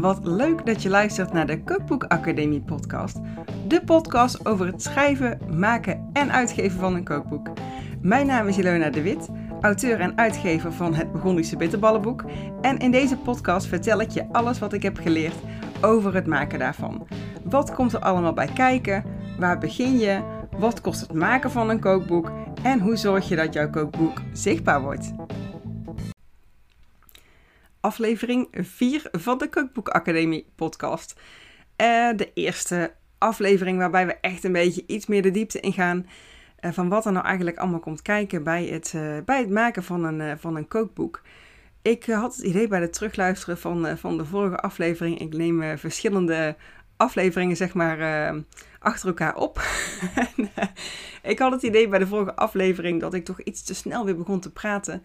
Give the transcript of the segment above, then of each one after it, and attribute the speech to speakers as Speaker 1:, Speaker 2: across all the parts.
Speaker 1: Wat leuk dat je luistert naar de Cookbook Academie podcast. De podcast over het schrijven, maken en uitgeven van een kookboek. Mijn naam is Ilona de Wit, auteur en uitgever van het Burgondische Bitterballenboek. En in deze podcast vertel ik je alles wat ik heb geleerd over het maken daarvan. Wat komt er allemaal bij kijken? Waar begin je? Wat kost het maken van een kookboek? En hoe zorg je dat jouw kookboek zichtbaar wordt? Aflevering 4 van de Kookboek Academie podcast. Uh, de eerste aflevering waarbij we echt een beetje iets meer de diepte ingaan uh, van wat er nou eigenlijk allemaal komt kijken bij het, uh, bij het maken van een, van een kookboek. Ik had het idee bij het terugluisteren van, van de vorige aflevering. Ik neem verschillende afleveringen zeg maar achter elkaar op. en, ik had het idee bij de vorige aflevering dat ik toch iets te snel weer begon te praten.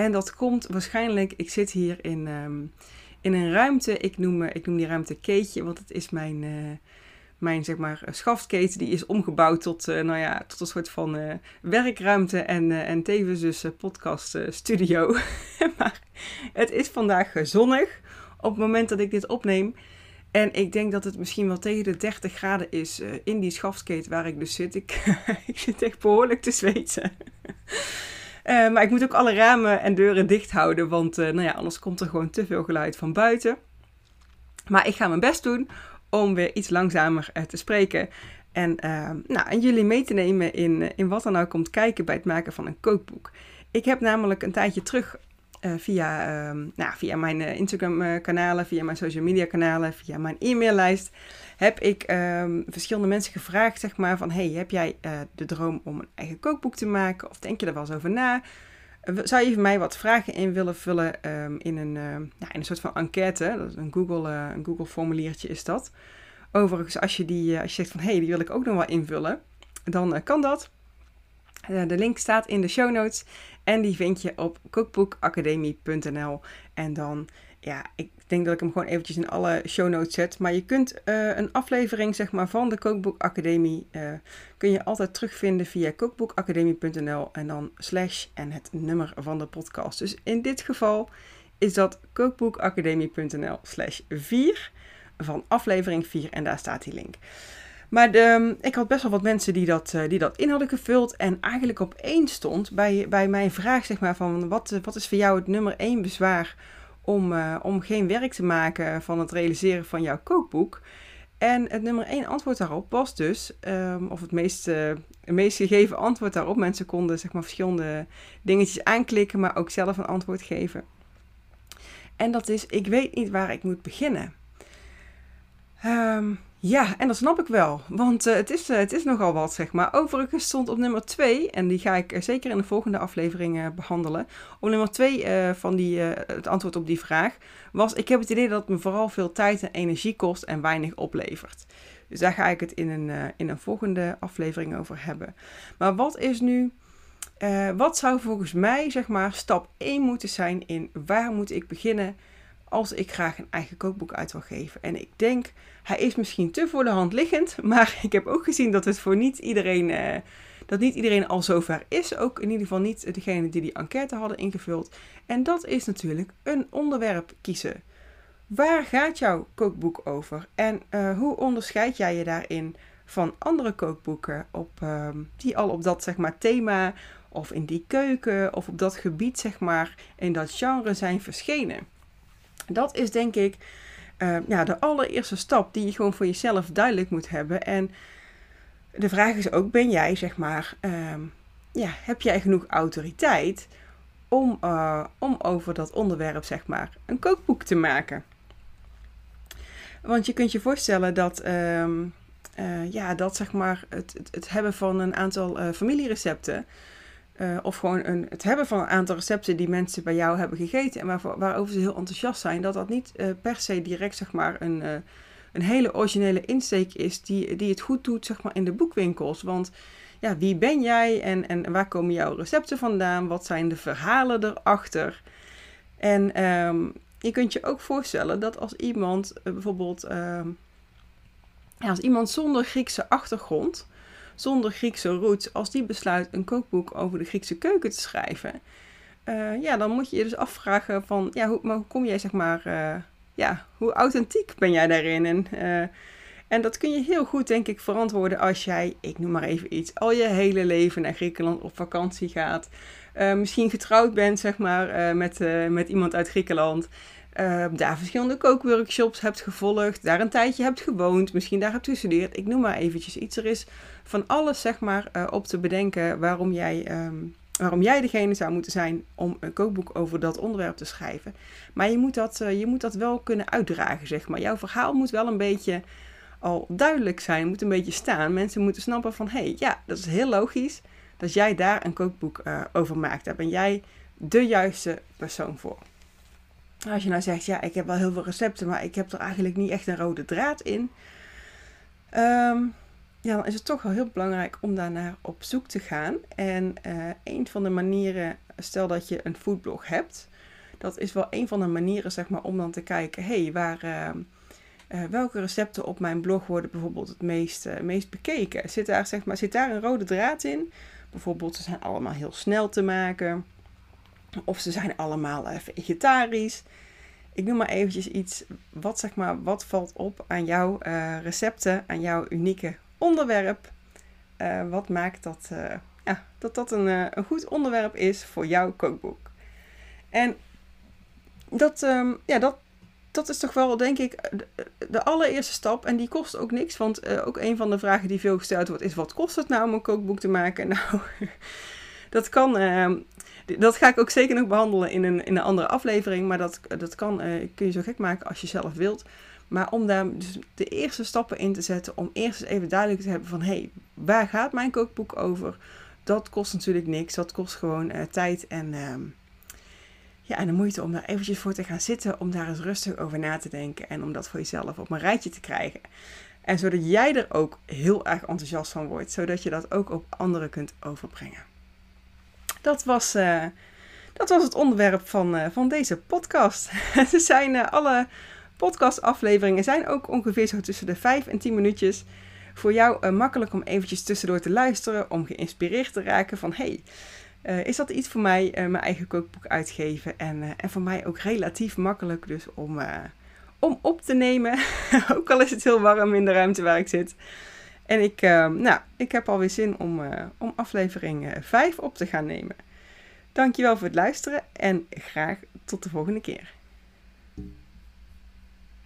Speaker 1: En dat komt waarschijnlijk, ik zit hier in, ehm, in een ruimte. Ik noem, ik noem die ruimte Keetje, want het is mijn, uh, mijn zeg maar, schaftketen. Die is omgebouwd tot, nou ja, tot een soort van werkruimte en, en tevens dus podcaststudio. maar het is vandaag zonnig op het moment dat ik dit opneem. En ik denk dat het misschien wel tegen de 30 graden is in die schaftketen waar ik dus zit. Ik, ik zit echt behoorlijk te zweten. Uh, maar ik moet ook alle ramen en deuren dicht houden, want uh, nou ja, anders komt er gewoon te veel geluid van buiten. Maar ik ga mijn best doen om weer iets langzamer uh, te spreken. En, nou, en jullie mee te nemen in, in wat er nou komt kijken bij het maken van een kookboek. Ik heb namelijk een tijdje terug via, ehm, nou, via mijn Instagram-kanalen, via mijn social media-kanalen, via mijn e-maillijst heb ik um, verschillende mensen gevraagd, zeg maar, van hey, heb jij de droom om een eigen kookboek te maken? Of denk je er wel eens over na? Zou je mij wat vragen in willen vullen um, in, een, in een soort van enquête? Dat is een Google, een Google formuliertje is dat. Overigens, als je, die, als je zegt van hey, die wil ik ook nog wel invullen, dan kan dat. De link staat in de show notes en die vind je op kookboekacademie.nl. En dan, ja, ik denk dat ik hem gewoon eventjes in alle show notes zet. Maar je kunt uh, een aflevering zeg maar, van de Kookboek Academie uh, kun je altijd terugvinden via kookboekacademie.nl en dan slash en het nummer van de podcast. Dus in dit geval is dat kookboekacademie.nl slash 4 van aflevering 4 en daar staat die link. Maar de, ik had best wel wat mensen die dat, uh, die dat in hadden gevuld. En eigenlijk op één stond bij, bij mijn vraag, zeg maar, van wat, wat is voor jou het nummer 1 bezwaar om, uh, om geen werk te maken van het realiseren van jouw kookboek. En het nummer 1 antwoord daarop was dus, um, of het meest, meest gegeven antwoord daarop. Mensen konden zeg maar verschillende dingetjes aanklikken, maar ook zelf een antwoord geven. En dat is, ik weet niet waar ik moet beginnen. Um, ja, en dat snap ik wel, want uh, het, is, uh, het is nogal wat, zeg maar. Overigens stond op nummer 2, en die ga ik uh, zeker in de volgende aflevering behandelen. Op nummer 2 van die, het antwoord op die vraag was: Ik heb het idee dat het me vooral veel tijd en energie kost en weinig oplevert. Dus daar ga ik het in een, in een volgende aflevering over hebben. Maar wat is nu. wat zou volgens mij, zeg maar, stap 1 moeten zijn in waar moet ik beginnen als ik graag een eigen kookboek uit wil geven. En ik denk, hij is misschien te voor de hand liggend, maar ik heb ook gezien dat het voor niet iedereen, uh, dat niet iedereen al zover is. Ook in ieder geval niet degene die die enquête hadden ingevuld. En dat is natuurlijk een onderwerp kiezen. Waar gaat jouw kookboek over? En uh, hoe onderscheid jij je daarin van andere kookboeken op, uh, die al op dat zeg maar, thema of in die keuken of op dat gebied zeg maar, in dat genre zijn verschenen? Dat is denk ik uh, ja, de allereerste stap die je gewoon voor jezelf duidelijk moet hebben. En de vraag is ook, ben jij zeg maar, uh, ja, heb jij genoeg autoriteit om, uh, om over dat onderwerp zeg maar een kookboek te maken? Want je kunt je voorstellen dat, uh, ja, dat zeg maar het, het, het, hebben van een aantal familierecepten uh, of gewoon een, het hebben van een aantal recepten die mensen bij jou hebben gegeten en waar, waarover ze heel enthousiast zijn, dat dat niet uh, per se direct zeg maar een, uh, een hele originele insteek is die, die het goed doet zeg maar in de boekwinkels. Want ja, wie ben jij en, en waar komen jouw recepten vandaan? Wat zijn de verhalen erachter? En um, je kunt je ook voorstellen dat als iemand bijvoorbeeld, um, ja, als iemand zonder Griekse achtergrond zonder Griekse roots, als die besluit een kookboek over de Griekse keuken te schrijven, uh, ja, dan moet je je dus afvragen van, ja, hoe, maar hoe kom jij zeg maar, uh, ja, hoe authentiek ben jij daarin? En, en dat kun je heel goed, denk ik, verantwoorden als jij, ik noem maar even iets, al je hele leven naar Griekenland op vakantie gaat. misschien getrouwd bent, zeg maar, met, met iemand uit Griekenland. Uh, daar verschillende kookworkshops hebt gevolgd, daar een tijdje hebt gewoond, misschien daar hebt gestudeerd. Ik noem maar eventjes iets. Er is van alles zeg maar uh, op te bedenken waarom jij, um, waarom jij degene zou moeten zijn om een kookboek over dat onderwerp te schrijven. Maar je moet dat, uh, je moet dat wel kunnen uitdragen, zeg maar. Jouw verhaal moet wel een beetje al duidelijk zijn, moet een beetje staan. Mensen moeten snappen van, hé, hey, ja, dat is heel logisch dat jij daar een kookboek over maakt. Daar ben jij de juiste persoon voor. Als je nou zegt, ja, ik heb wel heel veel recepten, maar ik heb er eigenlijk niet echt een rode draad in. Ehm, ja, dan is het toch wel heel belangrijk om daarnaar op zoek te gaan. En uh, een van de manieren, stel dat je een foodblog hebt, dat is wel een van de manieren, zeg maar, om dan te kijken, hey, waar, uh, uh, welke recepten op mijn blog worden bijvoorbeeld het meest, meest bekeken? Zit daar, zeg maar, zit daar een rode draad in? Bijvoorbeeld, ze zijn allemaal heel snel te maken. Of ze zijn allemaal vegetarisch. Ik noem maar eventjes iets. Wat, zeg maar, wat valt op aan jouw uh, recepten, aan jouw unieke onderwerp? Uh, wat maakt dat, ja, dat dat een, een goed onderwerp is voor jouw kookboek? En dat, um, ja, dat, dat is toch wel, denk ik, de, de, allereerste stap. En die kost ook niks. Want ook een van de vragen die veel gesteld wordt is: wat kost het nou om een kookboek te maken? Nou, dat kan ehm, dat ga ik ook zeker nog behandelen in een, in een andere aflevering. Maar dat, dat kan, uh, kun je zo gek maken als je zelf wilt. Maar om daar dus de eerste stappen in te zetten. Om eerst eens even duidelijk te hebben van... Hé, hey, waar gaat mijn kookboek over? Dat kost natuurlijk niks. Dat kost gewoon uh, tijd en... Uh, ja, en de moeite om daar eventjes voor te gaan zitten. Om daar eens rustig over na te denken. En om dat voor jezelf op een rijtje te krijgen. En zodat jij er ook heel erg enthousiast van wordt. Zodat je dat ook op anderen kunt overbrengen. Dat was, uh, dat was het onderwerp van, uh, van deze podcast. er zijn uh, alle podcastafleveringen zijn ook ongeveer zo tussen de 5 en 10 minuutjes. Voor jou makkelijk om eventjes tussendoor te luisteren, om geïnspireerd te raken van hey, is dat iets voor mij, mijn eigen kookboek uitgeven. En, en voor mij ook relatief makkelijk dus om, om op te nemen. ook al is het heel warm in de ruimte waar ik zit. En ik, uh, nou, ik heb alweer zin om, uh, om aflevering 5 op te gaan nemen. Dankjewel voor het luisteren en graag tot de volgende keer.